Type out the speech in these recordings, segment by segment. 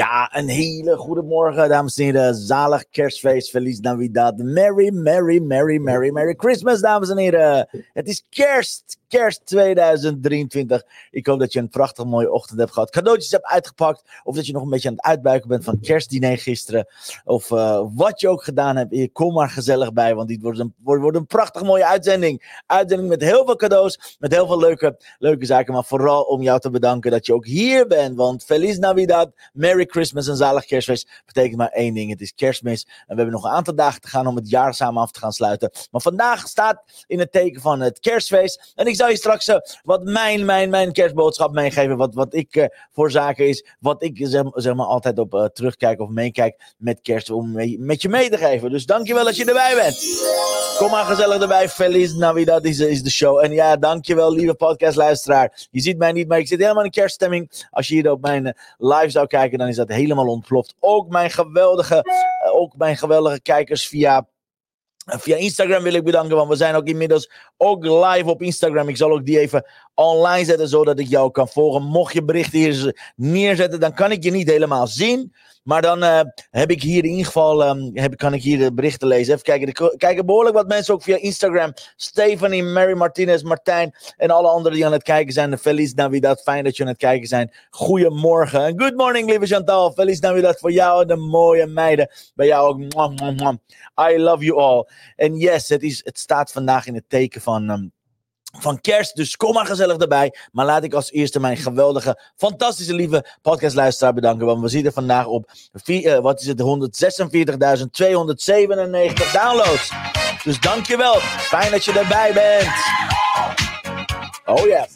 Ja, een hele goede morgen, dames en heren. Zalig kerstfeest, Feliz Navidad. Merry, merry, merry, merry, merry Christmas, dames en heren. Het is kerst, kerst 2023. Ik hoop dat je een prachtig mooie ochtend hebt gehad. Cadeautjes hebt uitgepakt. Of dat je nog een beetje aan het uitbuiken bent van kerstdiner gisteren. Of uh, wat je ook gedaan hebt. Kom maar gezellig bij, want dit wordt een, wordt, wordt een prachtig mooie uitzending. Uitzending met heel veel cadeaus. Met heel veel leuke, leuke zaken. Maar vooral om jou te bedanken dat je ook hier bent. Want Feliz Navidad, Merry Christmas en zalig kerstfeest betekent maar één ding. Het is kerstmis. En we hebben nog een aantal dagen te gaan om het jaar samen af te gaan sluiten. Maar vandaag staat in het teken van het kerstfeest. En ik zal je straks uh, wat mijn, mijn, mijn kerstboodschap meegeven. Wat, wat ik uh, voor zaken is. Wat ik zeg, zeg maar altijd op uh, terugkijk of meekijk met kerst. Om mee, met je mee te geven. Dus dankjewel dat je erbij bent. Kom maar gezellig erbij. Feliz Navidad is, is de show. En ja, dankjewel lieve podcastluisteraar. Je ziet mij niet, maar ik zit helemaal in kerststemming. Als je hier op mijn live zou kijken, dan is dat helemaal ontploft. Ook mijn geweldige, ook mijn geweldige kijkers via Via Instagram wil ik bedanken, want we zijn ook inmiddels ook live op Instagram. Ik zal ook die even online zetten, zodat ik jou kan volgen. Mocht je berichten hier neerzetten, dan kan ik je niet helemaal zien. Maar dan uh, heb ik hier in ieder geval, um, heb, kan ik hier de berichten lezen. Even kijken, er kijken behoorlijk wat mensen ook via Instagram. Stephanie, Mary Martinez, Martijn en alle anderen die aan het kijken zijn. Feliz Navidad, fijn dat je aan het kijken zijn. Goedemorgen en good morning lieve Chantal. Feliz Navidad voor jou en de mooie meiden. Bij jou ook. I love you all. En yes, het, is, het staat vandaag in het teken van... Um, van kerst. Dus kom maar gezellig erbij. Maar laat ik als eerste mijn geweldige, fantastische, lieve podcastluisteraar bedanken. Want we zitten vandaag op, uh, wat is het, 146.297 downloads. Dus dankjewel. Fijn dat je erbij bent. Oh ja.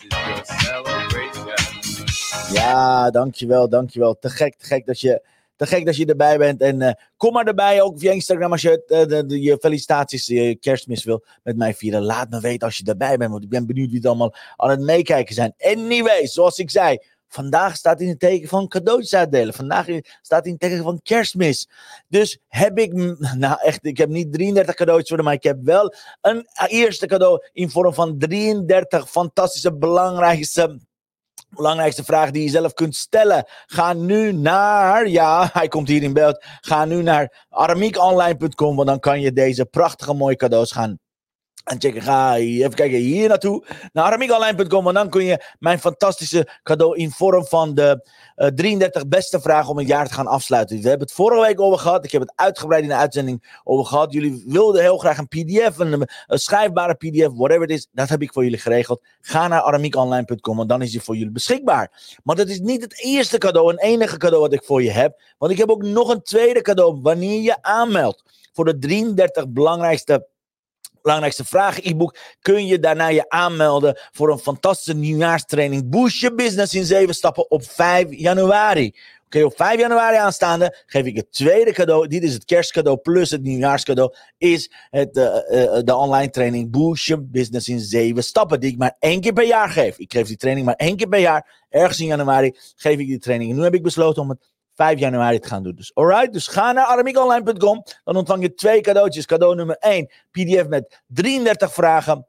Ja, dankjewel, dankjewel. Te gek, te gek dat je te gek dat je erbij bent. En uh, kom maar erbij, ook via Instagram, als je uh, de, je felicitaties, je kerstmis wil met mij vieren. Laat me weten als je erbij bent, want ik ben benieuwd wie het allemaal aan het meekijken zijn. Anyway, zoals ik zei, vandaag staat in het teken van cadeautjes uitdelen. Vandaag staat in het teken van kerstmis. Dus heb ik, nou echt, ik heb niet 33 cadeautjes voor maar ik heb wel een eerste cadeau in vorm van 33 fantastische, belangrijkste belangrijkste vraag die je zelf kunt stellen. Ga nu naar, ja, hij komt hier in beeld. Ga nu naar aramiekonline.com, want dan kan je deze prachtige mooie cadeaus gaan en checken, ga even kijken hier naartoe, naar aramiekonline.com. En dan kun je mijn fantastische cadeau in vorm van de uh, 33 beste vragen om het jaar te gaan afsluiten. We hebben het vorige week over gehad. Ik heb het uitgebreid in de uitzending over gehad. Jullie wilden heel graag een PDF, een, een schrijfbare PDF, whatever it is. Dat heb ik voor jullie geregeld. Ga naar aramiekonline.com en dan is die voor jullie beschikbaar. Maar dat is niet het eerste cadeau en enige cadeau wat ik voor je heb. Want ik heb ook nog een tweede cadeau wanneer je aanmeldt voor de 33 belangrijkste belangrijkste vragen e-book kun je daarna je aanmelden voor een fantastische nieuwjaarstraining Boost je business in 7 stappen op 5 januari. Oké, op 5 januari aanstaande geef ik het tweede cadeau. Dit is het kerstcadeau plus het nieuwjaarscadeau. Is het, uh, uh, de online training Boost je business in 7 stappen. Die ik maar één keer per jaar geef. Ik geef die training maar één keer per jaar. Ergens in januari geef ik die training. En nu heb ik besloten om het 5 januari te gaan doen. Dus alright, dus ga naar aramiekonline.com. Dan ontvang je twee cadeautjes. Cadeau nummer 1, PDF met 33 vragen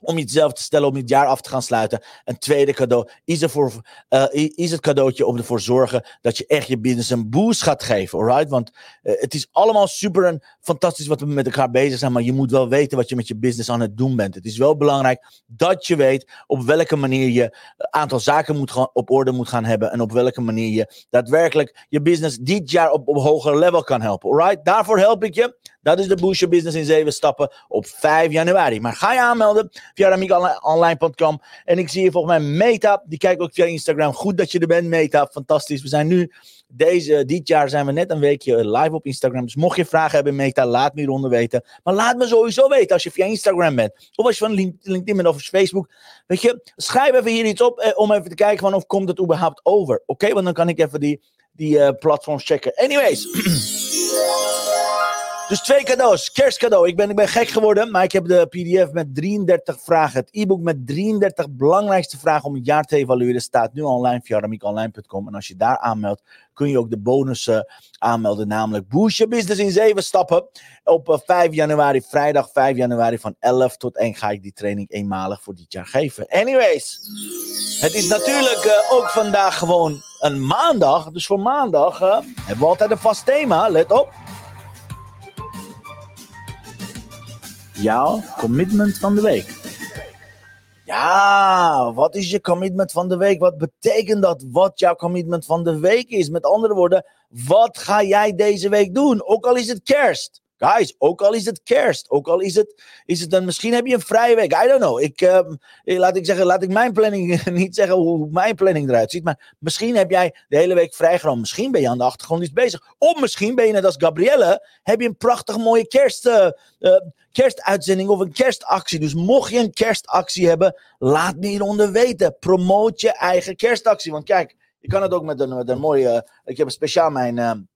om jezelf te stellen om het jaar af te gaan sluiten. Een tweede cadeau is, uh, is het cadeautje om ervoor zorgen dat je echt je business een boost gaat geven. Alright? Want uh, het is allemaal super en fantastisch wat we met elkaar bezig zijn, maar je moet wel weten wat je met je business aan het doen bent. Het is wel belangrijk dat je weet op welke manier je een aantal zaken moet op orde moet gaan hebben en op welke manier je daadwerkelijk je business dit jaar op, op hoger level kan helpen. Alright? Daarvoor help ik je. Dat is de Your Business in 7 stappen op 5 januari. Maar ga je aanmelden via ramiekonline.com. En ik zie je volgens mij Meta. Die kijkt ook via Instagram. Goed dat je er bent, Meta. Fantastisch. We zijn nu, deze, dit jaar zijn we net een weekje live op Instagram. Dus mocht je vragen hebben, Meta, laat me hieronder weten. Maar laat me sowieso weten als je via Instagram bent. Of als je van Link- LinkedIn bent of Facebook. Weet je, schrijf even hier iets op eh, om even te kijken van of komt het überhaupt over. Oké, want dan kan ik even die, die eh, platforms checken. Anyways. Dus twee cadeaus. Kerstcadeau. Ik ben, ik ben gek geworden, maar ik heb de PDF met 33 vragen. Het e-book met 33 belangrijkste vragen om het jaar te evalueren staat nu online via ramiekonline.com. En als je daar aanmeldt, kun je ook de bonus eh, aanmelden, namelijk Boost Business in 7 stappen. Op eh, 5 januari, vrijdag 5 januari van 11 tot 1 ga ik die training eenmalig voor dit jaar geven. Anyways, het is natuurlijk eh, ook vandaag gewoon een maandag. Dus voor maandag eh, hebben we altijd een vast thema. Let op. Jouw commitment van de week. Ja, wat is je commitment van de week? Wat betekent dat? Wat jouw commitment van de week is? Met andere woorden, wat ga jij deze week doen? Ook al is het kerst. Guys, ook al is het kerst, ook al is het, is het dan, misschien heb je een vrije week, I don't know. Ik, ehm, eh, laat ik zeggen, laat ik mijn planning niet zeggen hoe mijn planning eruit ziet, maar misschien heb jij de hele week vrijgenomen. Misschien ben je aan de achtergrond iets bezig. Of misschien ben je net als Gabrielle, heb je een prachtig mooie kerst, eh, eh, kerstuitzending of een kerstactie. Dus mocht je een kerstactie hebben, laat me hieronder weten. Promoot je eigen kerstactie. Want kijk, je kan het ook met een, met mooie, ik heb speciaal mijn...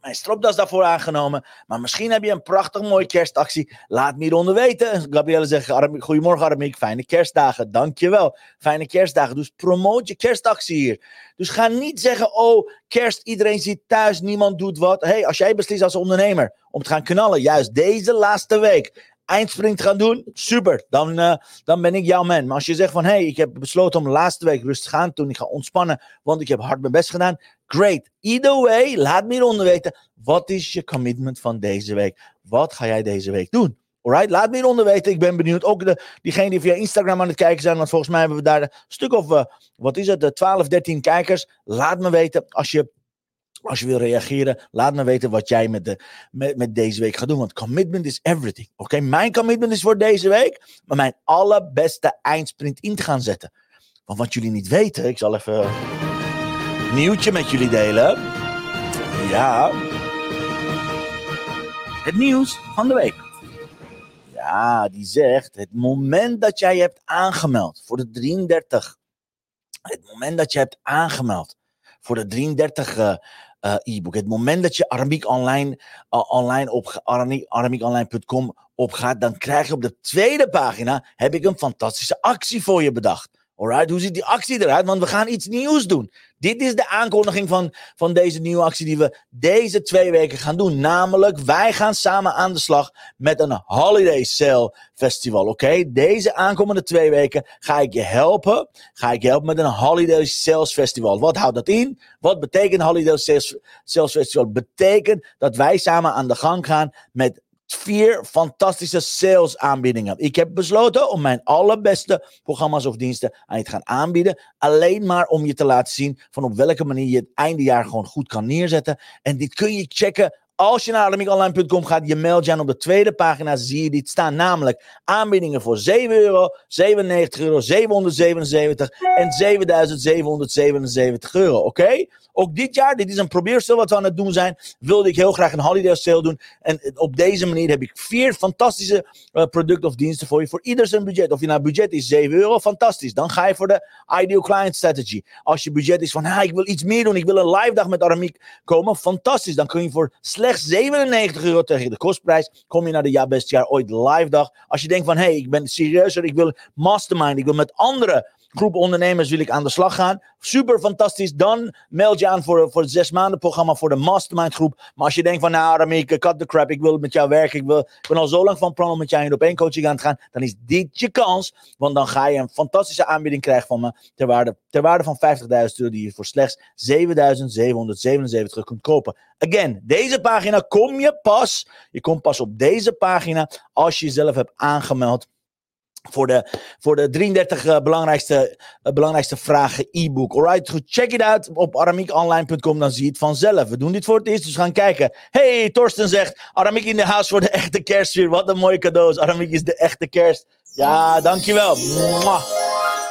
mijn stropdas daarvoor aangenomen. Maar misschien heb je een prachtig mooie kerstactie. Laat me hieronder weten. Gabrielle zegt, goedemorgen Aramiek, fijne kerstdagen. Dankjewel. Fijne kerstdagen. Dus promoot je kerstactie hier. Dus ga niet zeggen, oh, kerst, iedereen zit thuis, niemand doet wat. hey, als jij beslist als ondernemer om te gaan knallen, juist deze laatste week, eindsprint gaan doen, super. Dan, eh, dan ben ik jouw man. Maar als je zegt van, hey, ik heb besloten om laatste week rustig aan te doen. Ik ga ontspannen, want ik heb hard mijn best gedaan. Great. Either way, laat me hieronder weten. Wat is je commitment van deze week? Wat ga jij deze week doen? Alright, laat me hieronder weten. Ik ben benieuwd. Ook de, diegenen die via Instagram aan het kijken zijn. Want volgens mij hebben we daar een stuk of, eh, wat is het, de 12, 13 kijkers. Laat me weten als je, als je wil reageren. Laat me weten wat jij met, de, met, met deze week gaat doen. Want commitment is everything. Oké, mijn commitment is voor deze week. Maar mijn allerbeste eindsprint in te gaan zetten. Want wat jullie niet weten, ik zal even een nieuwtje met jullie delen. Ja. Het nieuws van de week. Ja, die zegt: het moment dat jij hebt aangemeld voor de 33. Het moment dat je hebt aangemeld voor de 33 eh, eh, e-book. Het moment dat je Aramiek online, eh, online op Aramiek- aramiekonline.com opgaat, dan krijg je op de tweede pagina heb ik een fantastische actie voor je bedacht. Alright, hoe ziet die actie eruit? Want we gaan iets nieuws doen. Dit is de aankondiging van, van deze nieuwe actie die we deze twee weken gaan doen. Namelijk, wij gaan samen aan de slag met een Holiday Sale Festival. Oké, deze aankomende twee weken ga ik je helpen. Ga ik je helpen met een Holiday Sales Festival. Wat houdt dat in? Wat betekent Holiday Sales, Sales Festival? Betekent dat wij samen aan de gang gaan met vier fantastische sales aanbiedingen. Ik heb besloten om mijn allerbeste programma's of diensten aan je te gaan aanbieden. Alleen maar om je te laten zien van op welke manier je het eindejaar gewoon goed kan neerzetten. En dit kun je checken als je naar alarmiekonline.com gaat, je meldt je aan op de tweede pagina, zie je dit staan. Namelijk aanbiedingen voor 7 euro, 97 euro, 777 en 7777 euro. Oké? Ook dit jaar, dit is een probeerstel wat we aan het doen zijn, wilde ik heel graag een holiday sale doen. En op deze manier heb ik vier fantastische eh, producten of diensten voor je. Voor ieder zijn budget. Of je nou budget is 7 euro, fantastisch. Dan ga je voor de Ideal Client Strategy. Als je budget is van, ah, ik wil iets meer doen, ik wil een live dag met Aramiek komen, fantastisch. Dan kun je voor slechts 97 euro tegen de kostprijs, kom je naar de Ja Best Jaar Ooit live dag. Als je denkt van, hé, hey, ik ben serieuzer, ik wil mastermind, ik wil met andere groep ondernemers wil ik aan de slag gaan. Super fantastisch. Dan meld je aan voor, voor het zes maanden programma voor de mastermind groep. Maar als je denkt van nou Ramiek, cut the crap. Ik wil met jou werken. Ik, wil, ik ben al zo lang van plan om met jou in op één coaching aan te gaan. Dan is dit je kans. Want dan ga je een fantastische aanbieding krijgen van me. Ter waarde, ter waarde van 50.000 euro die je voor slechts 7.777 kunt kopen. Again, deze pagina kom je pas. Je komt pas op deze pagina als je jezelf hebt aangemeld Voor de, voor de 33 eh, belangrijkste, eh, belangrijkste vragen e-book. Alright, goed. Check it out op aramiekonline.com, dan zie je het vanzelf. We doen dit voor het eerst, dus gaan kijken. Hey, Torsten zegt, Aramiek in de house voor de echte kerstvuur. Wat een mooie cadeaus. Aramiek is de echte kerst. Ja, dankjewel. Mwah.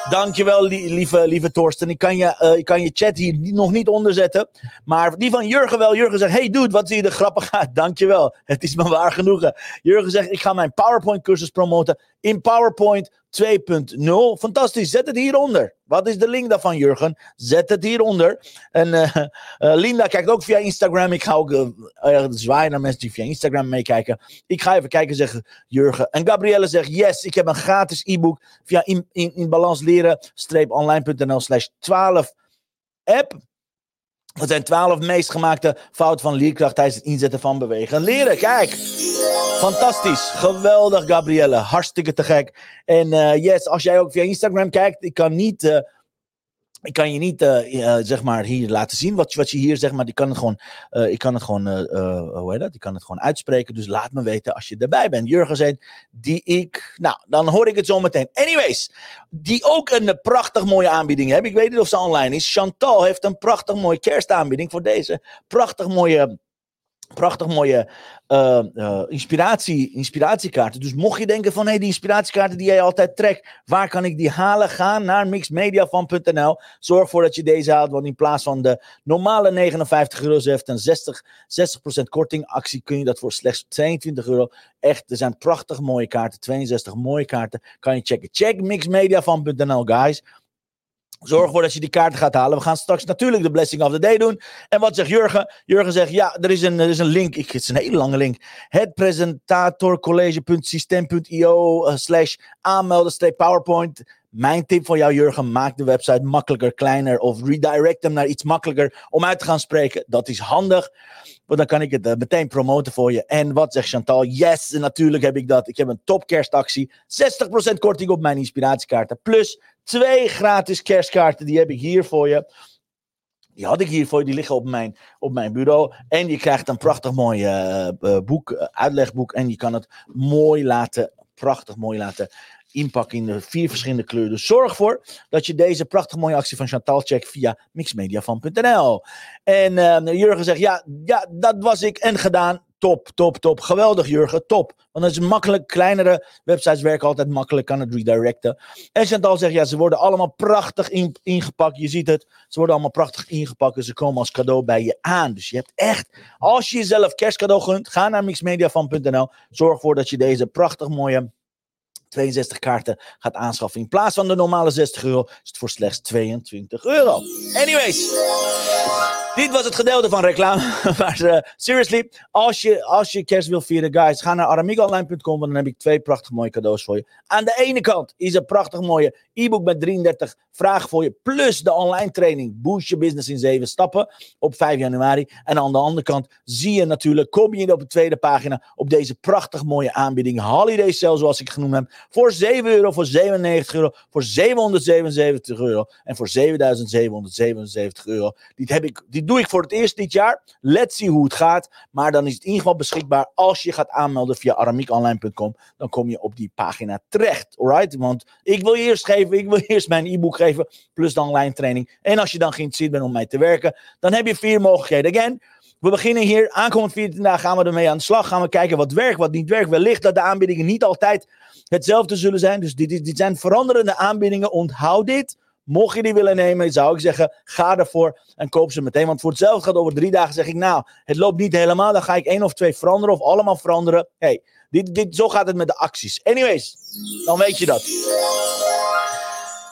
Dankjewel, li- lieve, lieve Torsten. Ik kan, je, eh, ik kan je chat hier nog niet onderzetten. Maar die van Jurgen wel. Jurgen zegt, hey dude, wat zie je er grappig uit. Dankjewel. Het is me waar genoegen. Jurgen zegt, ik ga mijn PowerPoint cursus promoten in PowerPoint 2.0. Fantastisch, zet het hieronder. Wat is de link daarvan, Jurgen? Zet het hieronder. En eh, eh, Linda kijkt ook via Instagram. Ik ga ook eh, zwaaien naar mensen die via Instagram meekijken. Ik ga even kijken, zegt Jurgen. En Gabrielle zegt, yes, ik heb een gratis e-book via in, in, in balans leren-online.nl slash 12 app. Dat zijn 12 meest gemaakte fouten van leerkracht tijdens het inzetten van bewegen en leren. Kijk, fantastisch. Geweldig, Gabrielle. Hartstikke te gek. En eh, yes, als jij ook via Instagram kijkt, ik kan niet. eh, ik kan je niet, eh, eh, zeg maar, hier laten zien wat, wat je hier, zeg maar, die kan het gewoon, eh, ik kan het gewoon, eh, eh, hoe heet dat? Ik kan het gewoon uitspreken. Dus laat me weten als je erbij bent. Jurgen zei, die ik, nou, dan hoor ik het zo meteen. Anyways, die ook een eh, prachtig mooie aanbieding hebben. Ik weet niet of ze online is. Chantal heeft een prachtig mooie kerstaanbieding voor deze prachtig mooie prachtig mooie eh, eh, inspiratie, inspiratiekaarten. Dus mocht je denken van, hé, die inspiratiekaarten die jij altijd trekt, waar kan ik die halen? Ga naar mixmediafan.nl. Zorg ervoor dat je deze haalt, want in plaats van de normale 59 euro, ze heeft een 60, 60% korting actie, kun je dat voor slechts 22 euro. Echt, er zijn prachtig mooie kaarten, 62 mooie kaarten, kan je checken. Check mixmediafan.nl, guys. Zorg ervoor dat je die kaarten gaat halen. We gaan straks natuurlijk de Blessing of the Day doen. En wat zegt Jurgen? Jurgen zegt, ja, er is een, er is een link. Ik, het is een hele lange link. Het presentatorcollege.systeem.io uh, slash aanmelden PowerPoint. Mijn tip voor jou, Jurgen, maak de website makkelijker, kleiner of redirect hem naar iets makkelijker om uit te gaan spreken. Dat is handig, want dan kan ik het eh, meteen promoten voor je. En wat zegt Chantal? Yes, natuurlijk heb ik dat. Ik heb een top kerstactie. 60% korting op mijn inspiratiekaarten. Plus twee gratis kerstkaarten, die heb ik hier voor je. Die had ik hier voor je, die liggen op mijn, op mijn bureau. En je krijgt een prachtig mooi eh, eh, boek, uitlegboek. En je kan het mooi laten, prachtig mooi laten inpakken in de vier verschillende kleuren. Dus zorg ervoor dat je deze prachtig mooie actie van Chantal checkt via mixmediafan.nl. En eh, Jurgen zegt, ja, ja, dat was ik en gedaan. Top, top, top. Geweldig, Jurgen. Top. Want dat is makkelijk. Kleinere websites werken altijd makkelijk. Kan het redirecten. En Chantal zegt, ja, ze worden allemaal prachtig in- ingepakt. Je ziet het. Ze worden allemaal prachtig ingepakt. En ze komen als cadeau bij je aan. Dus je hebt echt, als je jezelf kerstcadeau gunt, ga naar mixmediafan.nl. Zorg ervoor dat je deze prachtig mooie 62 kaarten gaat aanschaffen. In plaats van de normale 60 euro is het voor slechts 22 euro. Anyways. Dit was het gedeelte van reclame. Maar seriously, als je, als je kerst wil vieren, guys, ga naar aramiekonline.com. Want dan heb ik twee prachtig mooie cadeaus voor je. Aan de ene kant is een prachtig mooie e-book met 33 vragen voor je. Plus de online training Boost Your Business in 7 stappen op 5 januari. En aan de andere kant zie je natuurlijk, kom je op de tweede pagina op deze prachtig mooie aanbieding. Holiday Sale, zoals ik genoemd heb. Voor 7 euro, voor 97 euro, voor 777 euro en voor 7777 euro. Dit, heb ik, dit doe ik voor het eerst dit jaar. Let's see hoe het gaat. Maar dan is het in ieder geval beschikbaar als je gaat aanmelden via aramiekonline.com. Dan kom je op die pagina terecht. Alright? Want ik wil eerst geven, ik wil eerst mijn e-book geven, plus de online training. En als je dan geïnteresseerd bent om mij te werken, dan heb je vier mogelijkheden. Again, we beginnen hier. Aankomend 14 dagen gaan we ermee aan de slag. Gaan we kijken wat werkt, wat niet werkt. Wellicht dat de aanbiedingen niet altijd hetzelfde zullen zijn. Dus dit, dit zijn veranderende aanbiedingen. Onthoud dit. Mocht je die willen nemen, zou ik zeggen, ga ervoor en koop ze meteen. Want voor hetzelfde gaat over drie dagen, zeg ik, nou, het loopt niet helemaal. Dan ga ik één of twee veranderen of allemaal veranderen. hey, dit, dit, zo gaat het met de acties. Anyways, dan weet je dat.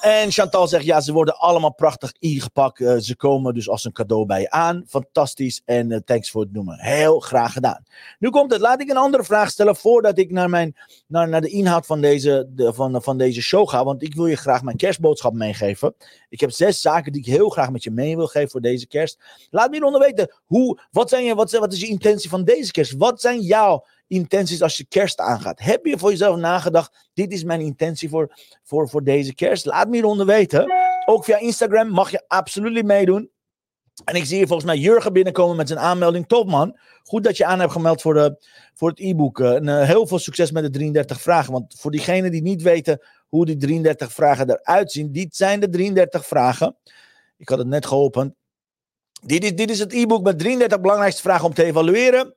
En Chantal zegt, ja, ze worden allemaal prachtig ingepakt. Eh, ze komen dus als een cadeau bij je aan. Fantastisch. En eh, thanks voor het noemen. Heel graag gedaan. Nu komt het. Laat ik een andere vraag stellen voordat ik naar, mijn, naar, naar de inhoud van deze, de, van, van deze show ga. Want ik wil je graag mijn kerstboodschap meegeven. Ik heb zes zaken die ik heel graag met je mee wil geven voor deze kerst. Laat me hieronder weten. Hoe, wat, zijn je, wat, wat is je intentie van deze kerst? Wat zijn jouw intenties als je kerst aangaat? Heb je voor jezelf nagedacht? Dit is mijn intentie voor, voor, voor deze kerst. Laat me hieronder weten. Ook via Instagram mag je absoluut meedoen. En ik zie hier volgens mij Jurgen binnenkomen met zijn aanmelding. Top man. Goed dat je aan hebt gemeld voor, de, voor het e-book. Eh, eh, heel veel succes met de 33 vragen. Want voor diegenen die niet weten hoe die 33 vragen eruit zien. Dit zijn de 33 vragen. Ik had het net geopend. Dit is, dit is het e-book met 33 belangrijkste vragen om te evalueren.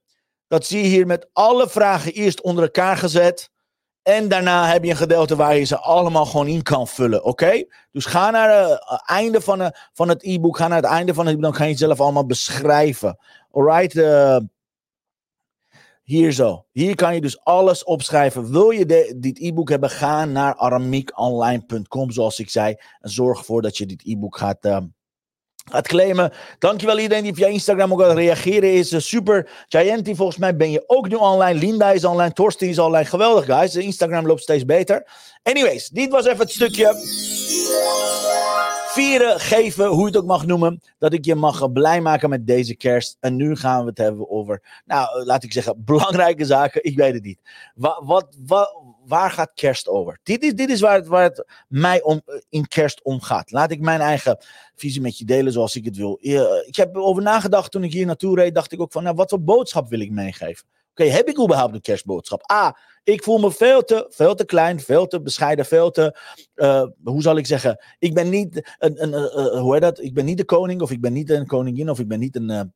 Dat zie je hier met alle vragen eerst onder elkaar gezet. En daarna heb je een gedeelte waar je ze allemaal gewoon in kan vullen. Oké? Dus ga naar het einde van, de, van het e-book. Ga naar het einde van het e-book. Dan kan je het zelf allemaal beschrijven. Alright? eh hier zo. Hier kan je dus alles opschrijven. Wil je dit e-book hebben? Ga naar aramiekonline.com, zoals ik zei. En zorg ervoor dat je dit e-book gaat, eh, gaat claimen. Dankjewel iedereen die via Instagram ook aan het reageren is. Eh, super. Gianti, volgens mij ben je ook nu online. Linda is online. Torsten is online. Geweldig, guys. Instagram loopt steeds beter. Anyways, dit was even het stukje vieren, geven, hoe je het ook mag noemen. Dat ik je mag blij maken met deze kerst. En nu gaan we het hebben over, nou, eh, laat ik zeggen, belangrijke zaken. Ik weet het niet. Wa- wat, wa- waar gaat kerst over? Dit is, dit is waar, het, waar het mij om, eh, in kerst om gaat. Laat ik mijn eigen visie met je delen zoals ik het wil. Eh, Ik heb erover nagedacht toen ik hier naartoe reed. Dacht ik ook van, nou, wat voor boodschap wil ik meegeven? Oké, heb ik überhaupt een kerstboodschap? A, ik voel me veel te, veel te klein, veel te bescheiden, veel te, eh, hoe zal ik zeggen? Ik ben niet een, een, hoe heet dat? Ik ben niet de koning, of ik ben niet een koningin, of ik ben niet een.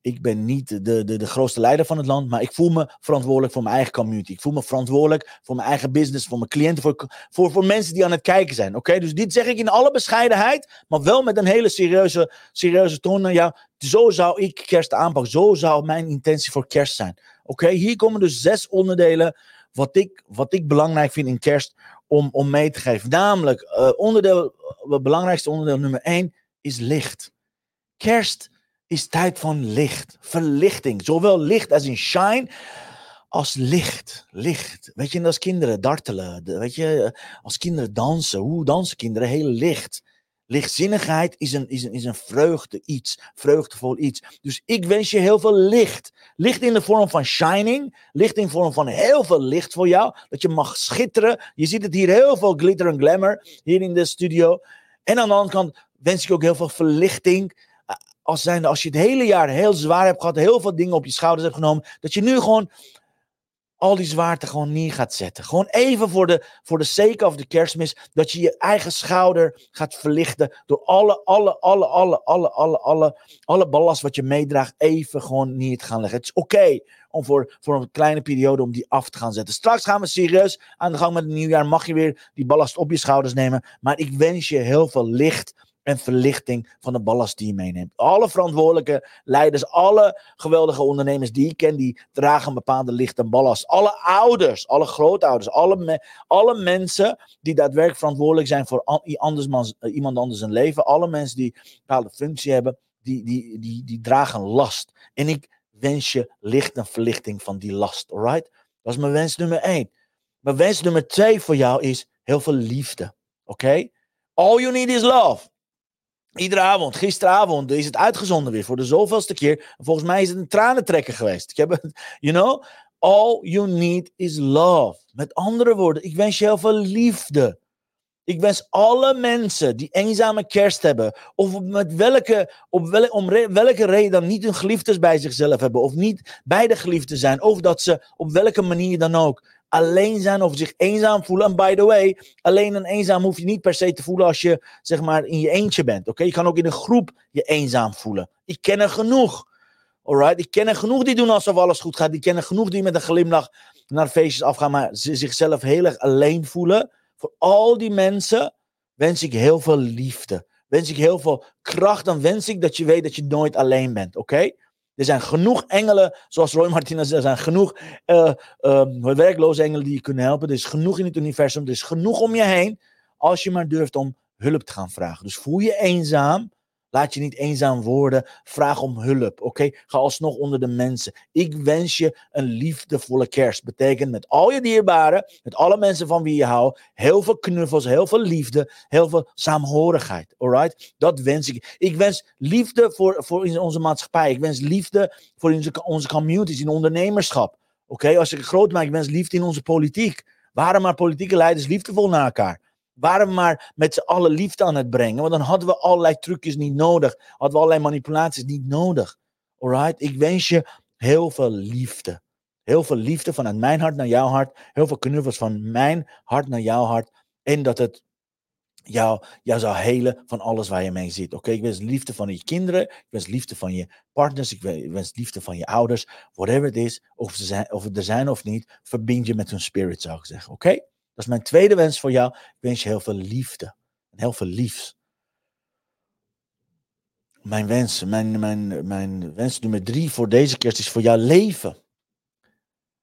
Ik ben niet de, de, de grootste leider van het land, maar ik voel me verantwoordelijk voor mijn eigen community. Ik voel me verantwoordelijk voor mijn eigen business, voor mijn cliënten, voor, voor, voor mensen die aan het kijken zijn. Oké, dus dit zeg ik in alle bescheidenheid, maar wel met een hele serieuze, serieuze toon. Ja, zo zou ik kerst aanpakken. Zo zou mijn intentie voor kerst zijn. Oké, hier komen dus zes onderdelen wat ik, wat ik belangrijk vind in kerst om, om mee te geven. Namelijk, eh, onderdeel, het belangrijkste onderdeel nummer één is licht. Kerst is tijd van licht, verlichting. Zowel licht als in shine, als licht. Licht. Weet je, als kinderen dartelen, weet je, als kinderen dansen. Hoe dansen kinderen? Heel licht. Lichtzinnigheid is een, is, een, is een vreugde iets, vreugdevol iets. Dus ik wens je heel veel licht. Licht in de vorm van shining, licht in de vorm van heel veel licht voor jou. Dat je mag schitteren. Je ziet het hier heel veel glitter en glamour hier in de studio. En aan de andere kant wens ik ook heel veel verlichting. Als, als je het hele jaar heel zwaar hebt gehad, heel veel dingen op je schouders hebt genomen, dat je nu gewoon al die zwaarte gewoon neer gaat zetten. Gewoon even voor de, voor de sake of de kerstmis, dat je je eigen schouder gaat verlichten door alle, alle, alle, alle, alle, alle, alle, alle ballast wat je meedraagt even gewoon neer te gaan leggen. Het is oké om voor, voor een kleine periode om die af te gaan zetten. Straks gaan we serieus aan de gang met het nieuwjaar. Mag je weer die ballast op je schouders nemen. Maar ik wens je heel veel licht en verlichting van de ballast die je meeneemt. Alle verantwoordelijke leiders, alle geweldige ondernemers die ik ken, die dragen een bepaalde licht en ballast. Alle ouders, alle grootouders, alle, alle mensen die daadwerkelijk verantwoordelijk zijn voor eh, iemand anders een leven. Alle mensen die een bepaalde functie hebben, die, die, die, die dragen last. En ik wens je licht en verlichting van die last, alright? Dat is mijn wens nummer één. Mijn wens nummer twee voor jou is heel veel liefde, oké? All you need is love. Iedere avond, gisteravond is het uitgezonden weer voor de zoveelste keer. Volgens mij is het een tranentrekker geweest. Ik heb you know, all you need is love. Met andere woorden, ik wens je heel veel liefde. Ik wens alle mensen die eenzame kerst hebben, of met welke, op wel, om welke reden dan niet hun geliefdes bij zichzelf hebben, of niet bij de geliefden zijn, of dat ze op welke manier dan ook alleen zijn of zich eenzaam voelen. En by the way, alleen en eenzaam hoef je niet per se te voelen als je zeg maar in je eentje bent. Oké, je kan ook in een groep je eenzaam voelen. Ik ken er genoeg. Alright, ik ken er genoeg die doen alsof alles goed gaat. Die kennen genoeg die met een glimlach naar feestjes afgaan, maar ze zichzelf heel erg alleen voelen. Voor al die mensen wens ik heel veel liefde. Wens ik heel veel kracht. Dan wens ik dat je weet dat je nooit alleen bent. Oké? Er zijn genoeg engelen, zoals Roy Martinez zei, er zijn genoeg eh, ehm, werkloze engelen die je kunnen helpen. Er is genoeg in het universum. Er is genoeg om je heen. Als je maar durft om hulp te gaan vragen. Dus voel je eenzaam. Laat je niet eenzaam worden. Vraag om hulp. Oké? Ga alsnog onder de mensen. Ik wens je een liefdevolle kerst. Betekent met al je dierbaren, met alle mensen van wie je houdt, heel veel knuffels, heel veel liefde, heel veel saamhorigheid. Alright? Dat wens ik. Ik wens liefde voor, voor onze maatschappij. Ik wens liefde voor onze, onze communities, in ondernemerschap. Oké? Als ik het groot maak, ik wens liefde in onze politiek. Waren maar politieke leiders liefdevol naar elkaar. Waren we maar met z'n allen liefde aan het brengen. Want dan hadden we allerlei trucjes niet nodig. Hadden we allerlei manipulaties niet nodig. Alright? Ik wens je heel veel liefde. Heel veel liefde vanuit mijn hart naar jouw hart. Heel veel knuffels van mijn hart naar jouw hart. En dat het jou, jou zou helen van alles waar je mee zit. Oké, ik wens liefde van je kinderen. Ik wens liefde van je partners. Ik we- ik wens liefde van je ouders. Whatever it is. Of ze zijn, of het er zijn of niet. Verbind je met hun spirit, zou ik zeggen. Oké? Dat is mijn tweede wens voor jou. Ik wens je heel veel liefde. En heel veel liefs. Mijn wens, mijn, mijn, mijn wens nummer drie voor deze kerst is voor jou leven.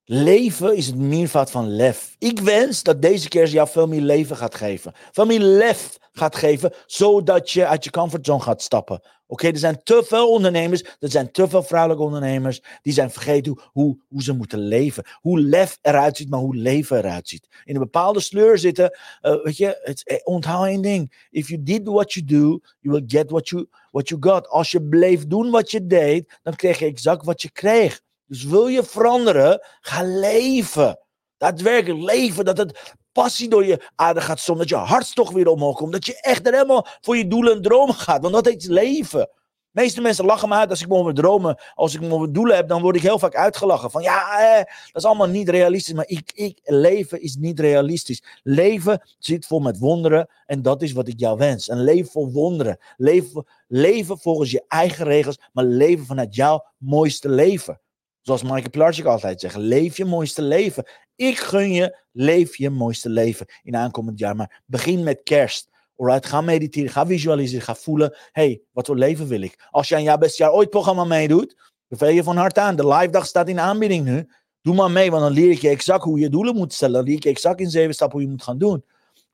Leven is het meervoud van lef. Ik wens dat deze kerst jou veel meer leven gaat geven. Veel meer lef gaat geven, zodat je uit je comfortzone gaat stappen. Oké, er zijn te veel ondernemers, er zijn te veel vrouwelijke ondernemers, die zijn vergeten hoe, hoe, ze moeten leven. Hoe lef eruit ziet, maar hoe leven eruit ziet. In een bepaalde sleur zitten, eh, weet je, het, eh, onthoud één ding. If you did what you do, you will get what you, what you got. Als je bleef doen wat je deed, dan kreeg je exact wat je kreeg. Dus wil je veranderen, ga leven. Daadwerkelijk leven, dat het passie door je ader gaat stromen, dat je hartstocht weer omhoog komt, dat je echt er helemaal voor je doelen en dromen gaat, want dat heet leven. De meeste mensen lachen me uit als ik me over dromen, als ik me over doelen heb, dan word ik heel vaak uitgelachen. Van ja, eh, dat is allemaal niet realistisch, maar ik, ik, leven is niet realistisch. Leven zit vol met wonderen en dat is wat ik jou wens. Een leven vol wonderen. Leven, leven volgens je eigen regels, maar leven vanuit jouw mooiste leven. Zoals Michael Pilarczyk altijd zegt, leef je mooiste leven. Ik gun je, leef je mooiste leven in aankomend jaar. Maar begin met kerst. Alright, ga mediteren, ga visualiseren, ga voelen. hey, wat voor leven wil ik? Als je aan jouw beste jaar ooit programma meedoet, beveel je van harte aan. De live dag staat in aanbieding nu. Doe maar mee, want dan leer ik je exact hoe je doelen moet stellen. Dan leer ik je exact in zeven stappen hoe je moet gaan doen.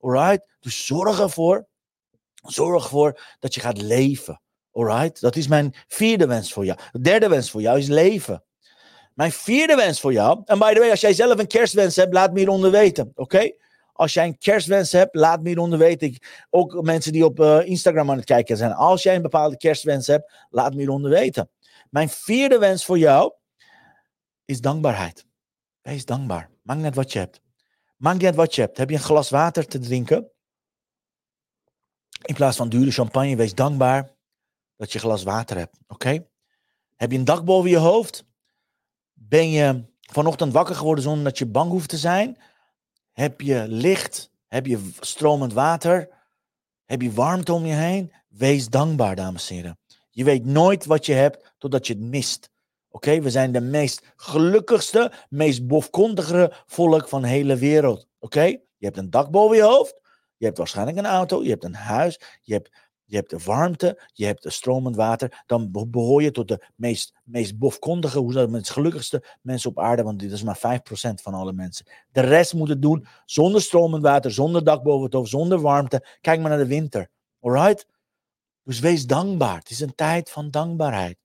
Alright, dus zorg ervoor, zorg ervoor dat je gaat leven. Alright, dat is mijn vierde wens voor jou. De derde wens voor jou is leven. Mijn vierde wens voor jou. En by the way, als jij zelf een kerstwens hebt, laat me hieronder weten. Oké? Als jij een kerstwens hebt, laat me hieronder weten. Ook mensen die op uh, Instagram aan het kijken zijn. Als jij een bepaalde kerstwens hebt, laat me hieronder weten. Mijn vierde wens voor jou is dankbaarheid. Wees dankbaar. Maakt net wat je hebt. Maakt niet uit wat je hebt. Heb je een glas water te drinken? In plaats van dure champagne, wees dankbaar dat je een glas water hebt. Oké? Heb je een dak boven je hoofd? Ben je vanochtend wakker geworden zonder dat je bang hoeft te zijn? Heb je licht? Heb je stromend water? Heb je warmte om je heen? Wees dankbaar, dames en heren. Je weet nooit wat je hebt totdat je het mist. Oké, we zijn de meest gelukkigste, meest bofkondigere volk van de hele wereld. Oké, je hebt een dak boven je hoofd. Je hebt waarschijnlijk een auto. Je hebt een huis. Je hebt je hebt de warmte, je hebt de stromend water, dan behoor je tot de meest, meest bofkondige, hoe zou het, gelukkigste mensen op aarde, want dit is maar 5% van alle mensen. De rest moet het doen zonder stromend water, zonder dak boven het hoofd, zonder warmte. Kijk maar naar de winter, alright? Dus wees dankbaar. Het is een tijd van dankbaarheid.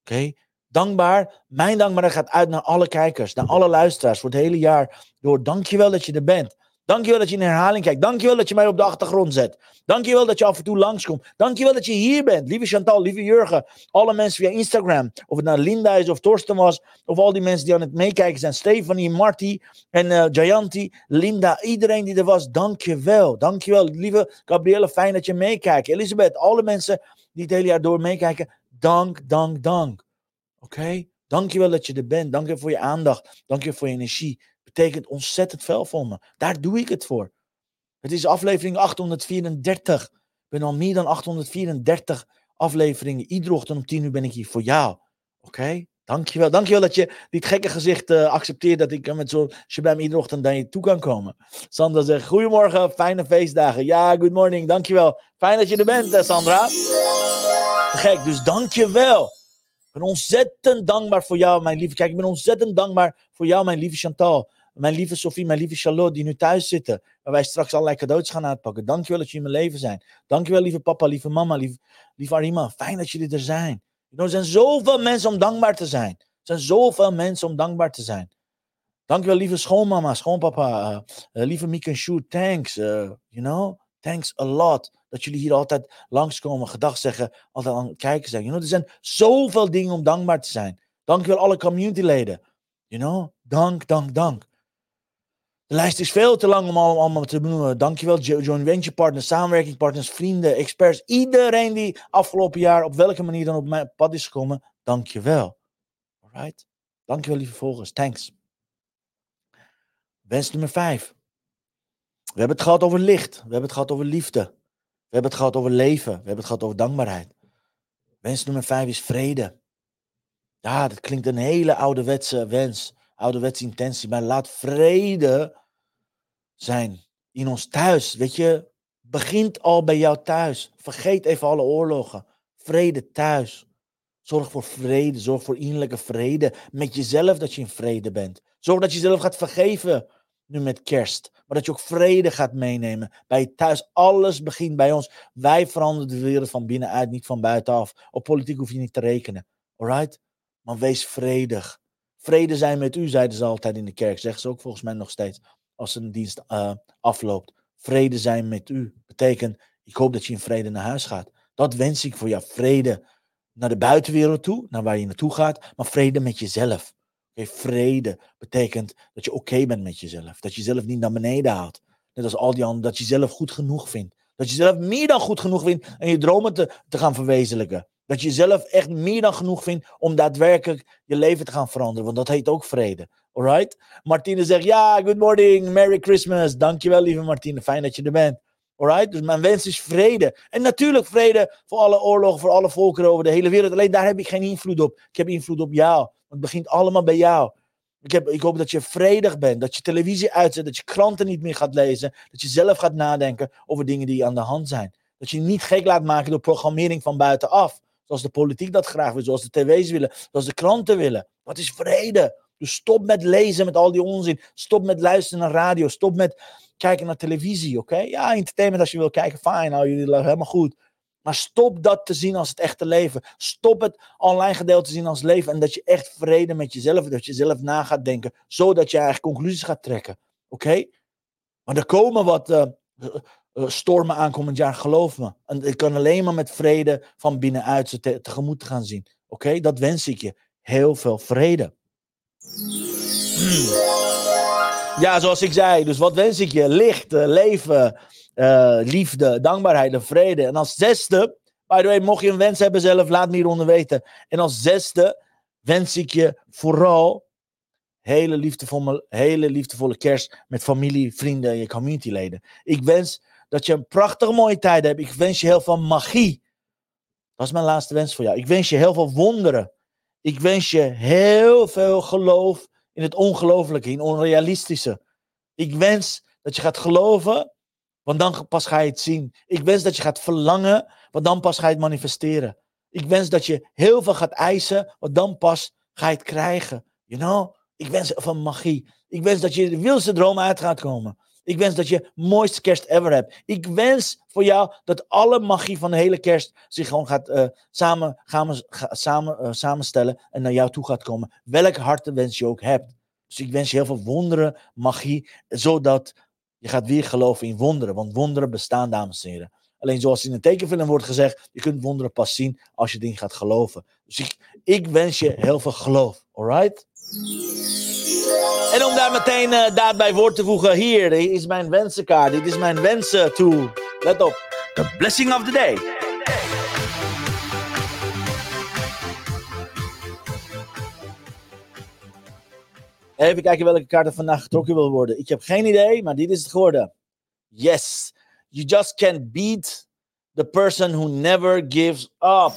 Oké? Dankbaar. Mijn dankbaarheid gaat uit naar alle kijkers, naar alle luisteraars voor het hele jaar door. Dankjewel dat je er bent. Dankjewel dat je in herhaling kijkt. Dankjewel dat je mij op de achtergrond zet. Dankjewel dat je af en toe langskomt. Dankjewel dat je hier bent. Lieve Chantal, lieve Jurgen. Alle mensen via Instagram. Of het nou Linda is of Torsten was. Of al die mensen die aan het meekijken zijn. Stefanie, Marty en uh, Jayanti. Linda, iedereen die er was. Dankjewel. Dankjewel. Lieve Gabrielle, fijn dat je meekijkt. Elisabeth, alle mensen die het hele jaar door meekijken. Dank, dank, dank. Oké? Okay? Dankjewel dat je er bent. Dankjewel voor je aandacht. Dankjewel voor je energie betekent ontzettend veel voor me. Daar doe ik het voor. Het is aflevering 834. Ik ben al meer dan 834 afleveringen. Iedere ochtend om 10 uur ben ik hier voor jou. Oké? Okay? Dankjewel. Dankjewel dat je dit gekke gezicht uh, accepteert. Dat ik uh, met zo'n shabam iedere ochtend naar je toe kan komen. Sandra zegt, goedemorgen, fijne feestdagen. Ja, good morning, dankjewel. Fijn dat je er bent, uh, Sandra. Gek, dus dankjewel. Ik ben ontzettend dankbaar voor jou, mijn lieve. Kijk, ik ben ontzettend dankbaar voor jou, mijn lieve Chantal. Mijn lieve Sophie, mijn lieve Charlotte, die nu thuis zitten. Waar wij straks allerlei cadeautjes gaan uitpakken. Dankjewel dat jullie in mijn leven zijn. Dankjewel, lieve papa, lieve mama, lieve, Arima. Fijn dat jullie er zijn. Er zijn zoveel mensen om dankbaar te zijn. Er zijn zoveel mensen om dankbaar te zijn. Dankjewel, lieve schoonmama, schoonpapa. Uh, uh, lieve Miek en thanks. Uh, you know, thanks a lot. Dat jullie hier altijd langskomen, gedag zeggen, altijd aan het kijken zijn. You know, er zijn zoveel dingen om dankbaar te zijn. Dankjewel alle communityleden. You know, dank, dank, dank. De lijst is veel te lang om allemaal, te benoemen. Dankjewel, jo- joint venture partners, samenwerkingspartners, vrienden, experts. Iedereen die afgelopen jaar op welke manier dan op mijn pad is gekomen. Dankjewel. Alright? Dankjewel, lieve volgers. Thanks. Wens nummer vijf. We hebben het gehad over licht. We hebben het gehad over liefde. We hebben het gehad over leven. We hebben het gehad over dankbaarheid. Wens nummer vijf is vrede. Ja, dat klinkt een hele ouderwetse wens. Ouderwetse intentie. Maar laat vrede zijn in ons thuis. Weet je, begint al bij jou thuis. Vergeet even alle oorlogen. Vrede thuis. Zorg voor vrede. Zorg voor innerlijke vrede. Met jezelf dat je in vrede bent. Zorg dat je jezelf gaat vergeven. Nu met kerst. Maar dat je ook vrede gaat meenemen. Bij je thuis. Alles begint bij ons. Wij veranderen de wereld van binnenuit, niet van buitenaf. Op politiek hoef je niet te rekenen. Alright? Maar wees vredig. Vrede zijn met u, zeiden ze altijd in de kerk. Zeggen ze ook volgens mij nog steeds. Als een dienst eh, afloopt. Vrede zijn met u. Betekent, ik hoop dat je in vrede naar huis gaat. Dat wens ik voor jou. Vrede naar de buitenwereld toe, naar waar je naartoe gaat. Maar vrede met jezelf. Vrede betekent dat je oké bent met jezelf. Dat je jezelf niet naar beneden haalt. Net als al die anderen. Dat je jezelf goed genoeg vindt. Dat je jezelf meer dan goed genoeg vindt en je dromen te, te gaan verwezenlijken. Dat je jezelf echt meer dan genoeg vindt om daadwerkelijk je leven te gaan veranderen. Want dat heet ook vrede. Alright? Martine zegt, ja, good morning, Merry Christmas. Dankjewel, lieve Martine. Fijn dat je er bent. Alright? Dus mijn wens is vrede. En natuurlijk vrede voor alle oorlogen, voor alle volkeren over de hele wereld. Alleen daar heb ik geen invloed op. Ik heb invloed op jou. Want het begint allemaal bij jou. Ik, heb, ik hoop dat je vredig bent, dat je televisie uitzet, dat je kranten niet meer gaat lezen, dat je zelf gaat nadenken over dingen die aan de hand zijn. Dat je niet gek laat maken door programmering van buitenaf. Zoals de politiek dat graag wil, zoals de tv's willen, zoals de kranten willen. Wat is vrede? Dus stop met lezen met al die onzin. Stop met luisteren naar radio. Stop met kijken naar televisie, oké? Ja, entertainment als je wil kijken, fijn, nou, jullie helemaal goed. Maar stop dat te zien als het echte leven. Stop het online gedeelte te zien als leven. En dat je echt vrede met jezelf, dat je zelf na gaat denken. Zodat je eigenlijk conclusies gaat trekken. Oké? Maar er komen wat uh, stormen aankomend jaar, geloof me. En ik kan alleen maar met vrede van binnenuit ze te, tegemoet gaan zien. Oké? Dat wens ik je. Heel veel vrede. Hmm. Ja, zoals ik zei. Dus wat wens ik je? Licht, uh, leven, uh, liefde, dankbaarheid en vrede. En als zesde, by the mocht je een wens hebben zelf, laat me hieronder weten. En als zesde wens ik je vooral hele liefdevolle, hele liefdevolle kerst met familie, vrienden en je communityleden. Ik wens dat je een prachtige mooie tijd hebt. Ik wens je heel veel magie. Dat is mijn laatste wens voor jou. Ik wens je heel veel wonderen. Ik wens je heel veel geloof in het ongelooflijke, in het onrealistische. Ik wens dat je gaat geloven, want dan pas ga je het zien. Ik wens dat je gaat verlangen, want dan pas ga je het manifesteren. Ik wens dat je heel veel gaat eisen, want dan pas ga je het krijgen. You know? Ik wens van magie. Ik wens dat je de wildste droom uit gaat komen. Ik wens dat je mooiste kerst ever hebt. Ik wens voor jou dat alle magie van de hele kerst zich gewoon gaat uh, samen, gaan, ga, samen, uh, samenstellen en naar jou toe gaat komen. Welke hartenwens je ook hebt. Dus ik wens je heel veel wonderen, magie, zodat je gaat weer geloven in wonderen. Want wonderen bestaan, dames en heren. Alleen zoals in een tekenfilm wordt gezegd, je kunt wonderen pas zien als je erin gaat geloven. Dus ik, ik wens je heel veel geloof. Alright? En om daar meteen uh, daad bij woord te voegen, hier is mijn wensenkaart. Dit is mijn wensen tool. Let op. The blessing of the day. Even kijken welke kaart er vandaag getrokken wil worden. Ik heb geen idee, maar dit is het geworden. Yes. You just can't beat the person who never gives up.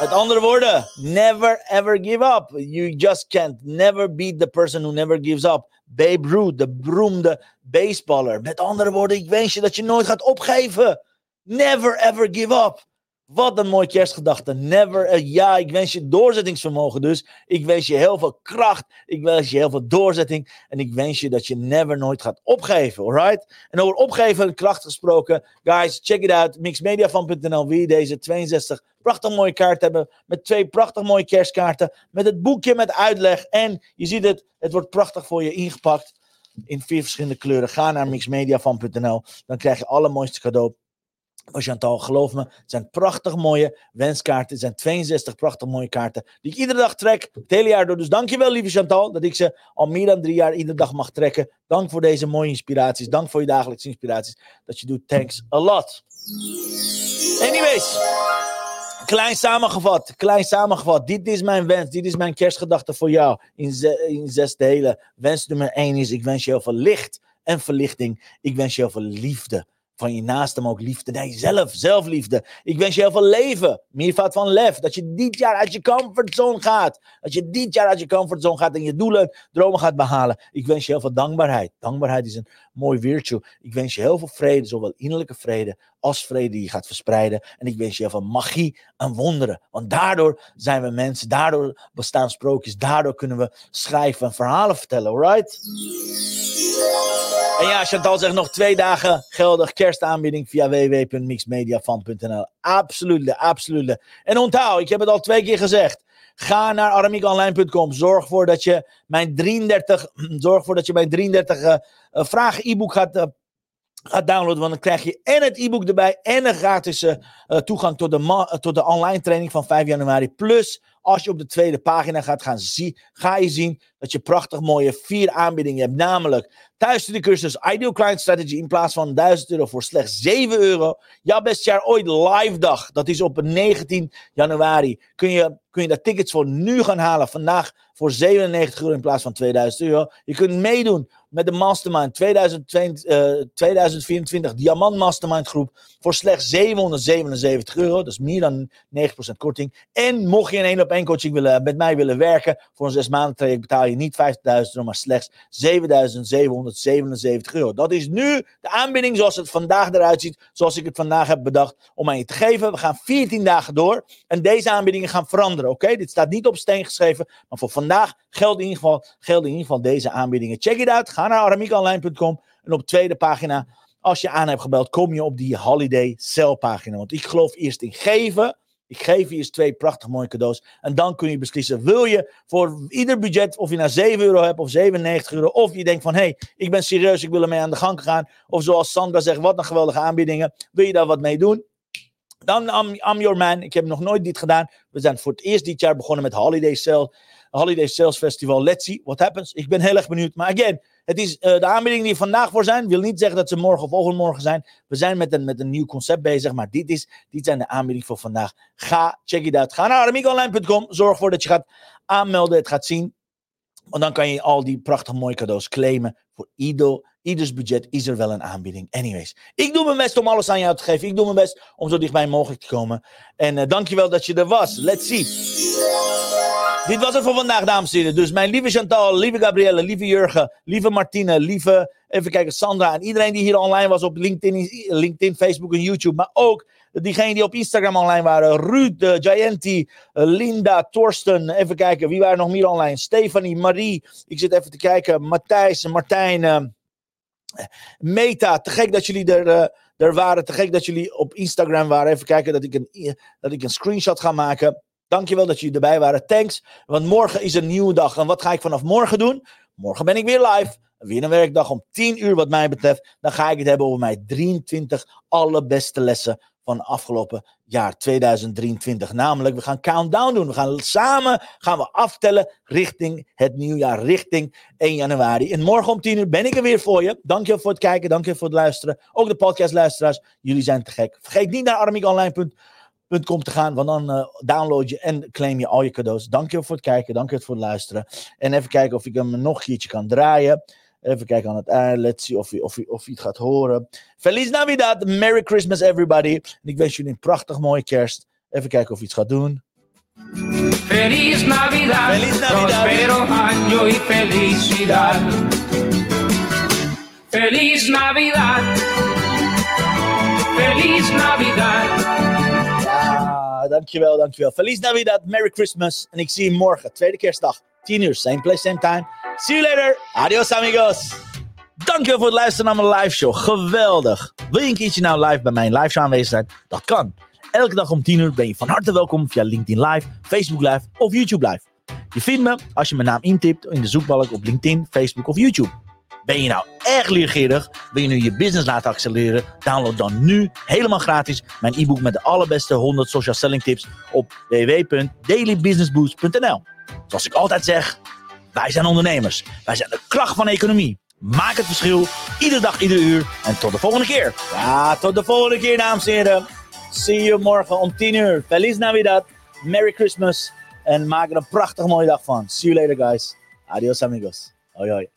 Met andere woorden, never ever give up. You just can't never beat the person who never gives up. Babe Ruth, de beroemde baseballer. Met andere woorden, ik wens je dat je nooit gaat opgeven. Never ever give up. Wat een mooi kerstgedachte. Never, uh, ja, ik wens je doorzettingsvermogen dus. Ik wens je heel veel kracht. Ik wens je heel veel doorzetting. En ik wens je dat je never nooit gaat opgeven, alright? En over opgeven en kracht gesproken. Guys, check it out. Mixmediafan.nl wie deze 62 prachtig mooie kaart hebben. Met twee prachtig mooie kerstkaarten. Met het boekje met uitleg. En je ziet het, het wordt prachtig voor je ingepakt. In vier verschillende kleuren. Ga naar mixmediafan.nl. Dan krijg je alle mooiste cadeau Maar Chantal, geloof me, het zijn prachtig mooie wenskaarten. Het zijn 62 prachtig mooie kaarten die ik iedere dag trek, het hele jaar door. Dus dankjewel, lieve Chantal, dat ik ze al meer dan drie jaar iedere dag mag trekken. Dank voor deze mooie inspiraties. Dank voor je dagelijkse inspiraties dat je doet. Thanks a lot. Anyways, klein samengevat, klein samengevat. Dit is mijn wens, dit is mijn kerstgedachte voor jou in, in zes delen. Wens nummer één is, ik wens je heel veel licht en verlichting. Ik wens je heel veel liefde. Van je naaste, maar ook liefde naar jezelf, zelfliefde. Ik wens je heel veel leven, meervoud van lef. Dat je dit jaar uit je comfortzone gaat. Dat je dit jaar uit je comfortzone gaat en je doelen, dromen gaat behalen. Ik wens je heel veel dankbaarheid. Dankbaarheid is een mooi virtue. Ik wens je heel veel vrede, zowel innerlijke vrede als vrede die je gaat verspreiden. En ik wens je heel veel magie en wonderen. Want daardoor zijn we mensen, daardoor bestaan sprookjes, daardoor kunnen we schrijven en verhalen vertellen, alright? En ja, Chantal zegt nog twee dagen geldig kerstaanbieding via www.mixmediafan.nl. Absoluut, absoluut. En onthoud, ik heb het al twee keer gezegd. Ga naar aramiekonline.com. Zorg ervoor dat je mijn 33, zorg ervoor dat je mijn 33 eh, eh, vragen e-book gaat, eh, gaat downloaden. Want dan krijg je en het e-book erbij en een gratis eh, toegang tot de, eh, tot de online training van 5 januari. Plus, als je op de tweede pagina gaat gaan zien, ga je zien dat je prachtig mooie vier aanbiedingen hebt. Namelijk thuisstudiecursus Ideal Client Strategy in plaats van 1000 euro voor slechts 7 euro. Jouw beste jaar ooit live dag. Dat is op 19 januari. Kun je, kun je daar tickets voor nu gaan halen. Vandaag voor 97 euro in plaats van 2000 euro. Je kunt meedoen met de Mastermind 2022, eh, 2024 Diamant Mastermind groep voor slechts 777 euro. Dat is meer dan 9% korting. En mocht je een één op één coaching willen, met mij willen werken voor een zes maanden traject betaal je niet 50.000 euro, maar slechts 7777 euro. Dat is nu de aanbieding zoals het vandaag eruit ziet, zoals ik het vandaag heb bedacht om aan je te geven. We gaan 14 dagen door en deze aanbiedingen gaan veranderen. Oké, dit staat niet op steen geschreven, maar voor vandaag geldt in ieder geval, in ieder geval deze aanbiedingen. Check it out. Ga naar aramiekonline.com en op de tweede pagina, als je aan hebt gebeld, kom je op die holiday sale pagina. Want ik geloof eerst in geven. Ik geef je eens twee prachtig mooie cadeaus. En dan kun je beslissen, wil je voor ieder budget, of je nou 7 euro hebt of 97 euro, of je denkt van, hé, hey, ik ben serieus, ik wil ermee aan de gang gaan. Of zoals Sandra zegt, wat een geweldige aanbiedingen. Wil je daar wat mee doen? Dan I'm your man. Ik heb nog nooit dit gedaan. We zijn voor het eerst dit jaar begonnen met Holiday Sale. Holiday Sales Festival. Let's see what happens. Ik ben heel erg benieuwd. Maar again, het is eh, de aanbiedingen die vandaag voor zijn. Wil niet zeggen dat ze morgen of overmorgen zijn. We zijn met een, met een nieuw concept bezig. Maar dit, is, dit zijn de aanbiedingen voor vandaag. Ga, check it out. Ga naar aramiekonline.com. Zorg ervoor dat je gaat aanmelden. Het gaat zien. Want dan kan je al die prachtig mooie cadeaus claimen. Voor ieder, ieders budget is er wel een aanbieding. Anyways, ik doe mijn best om alles aan jou te geven. Ik doe mijn best om zo dichtbij mogelijk te komen. En eh, dankjewel dat je er was. Let's see. Dit was het voor vandaag, dames en heren. Dus mijn lieve Chantal, lieve Gabrielle, lieve Jurgen, lieve Martine, lieve, even kijken, Sandra en iedereen die hier online was op LinkedIn, LinkedIn Facebook en YouTube. Maar ook diegenen die op Instagram online waren. Ruud, uh, Gianti, uh, Linda, Torsten. Even kijken, wie waren nog meer online? Stefanie, Marie. Ik zit even te kijken. Matthijs, Martijn, uh, Meta. Te gek dat jullie er, er waren. Te gek dat jullie op Instagram waren. Even kijken dat ik een, dat ik een screenshot ga maken. Dankjewel dat jullie erbij waren. Thanks. Want morgen is een nieuwe dag. En wat ga ik vanaf morgen doen? Morgen ben ik weer live. Weer een werkdag om 10 uur wat mij betreft. Dan ga ik het hebben over mijn 23 allerbeste lessen van afgelopen jaar 2023. Namelijk, we gaan countdown doen. We gaan samen gaan we aftellen richting het nieuwjaar, richting 1 januari. En morgen om 10 uur ben ik er weer voor je. Dankjewel voor het kijken, dankjewel voor het luisteren. Ook de podcastluisteraars, jullie zijn te gek. Vergeet niet naar armiekonline.com te gaan, want dan uh, download je en claim je al je cadeaus. Dankjewel voor het kijken, dankjewel voor het luisteren. En even kijken of ik hem nog een keertje kan draaien. Even kijken aan het eind. Let's see of je, of, je, of je het gaat horen. Feliz Navidad. Merry Christmas everybody. En ik wens jullie een prachtig mooie kerst. Even kijken of je iets gaat doen. Feliz Navidad, Feliz Navidad. prospero año y felicidad. Feliz Navidad, Feliz Navidad. Ja, dankjewel, dankjewel. Feliz Navidad, Merry Christmas. En ik zie je morgen, tweede kerstdag. 10 uur, same place, same time. See you later. Adios amigos. Dankjewel voor het luisteren naar mijn live show. Geweldig. Wil je een keertje nou live bij mijn live show aanwezig zijn? Dat kan. Elke dag om 10 uur ben je van harte welkom via LinkedIn Live, Facebook Live of YouTube Live. Je vindt me als je mijn naam intipt in de zoekbalk op LinkedIn, Facebook of YouTube. Ben je nou erg leergierig? Wil je nu je business laten accelereren? Download dan nu helemaal gratis mijn e-book met de allerbeste 100 social selling tips op www.dailybusinessboost.nl. Zoals ik altijd zeg, wij zijn ondernemers. Wij zijn de kracht van de economie. Maak het verschil, iedere dag, ieder uur. En tot de volgende keer. Ja, tot de volgende keer, dames en heren. See you morgen om 10 uur. Feliz Navidad. Merry Christmas. En maak er een prachtig mooie dag van. See you later, guys. Adios, amigos. Hoi, hoi.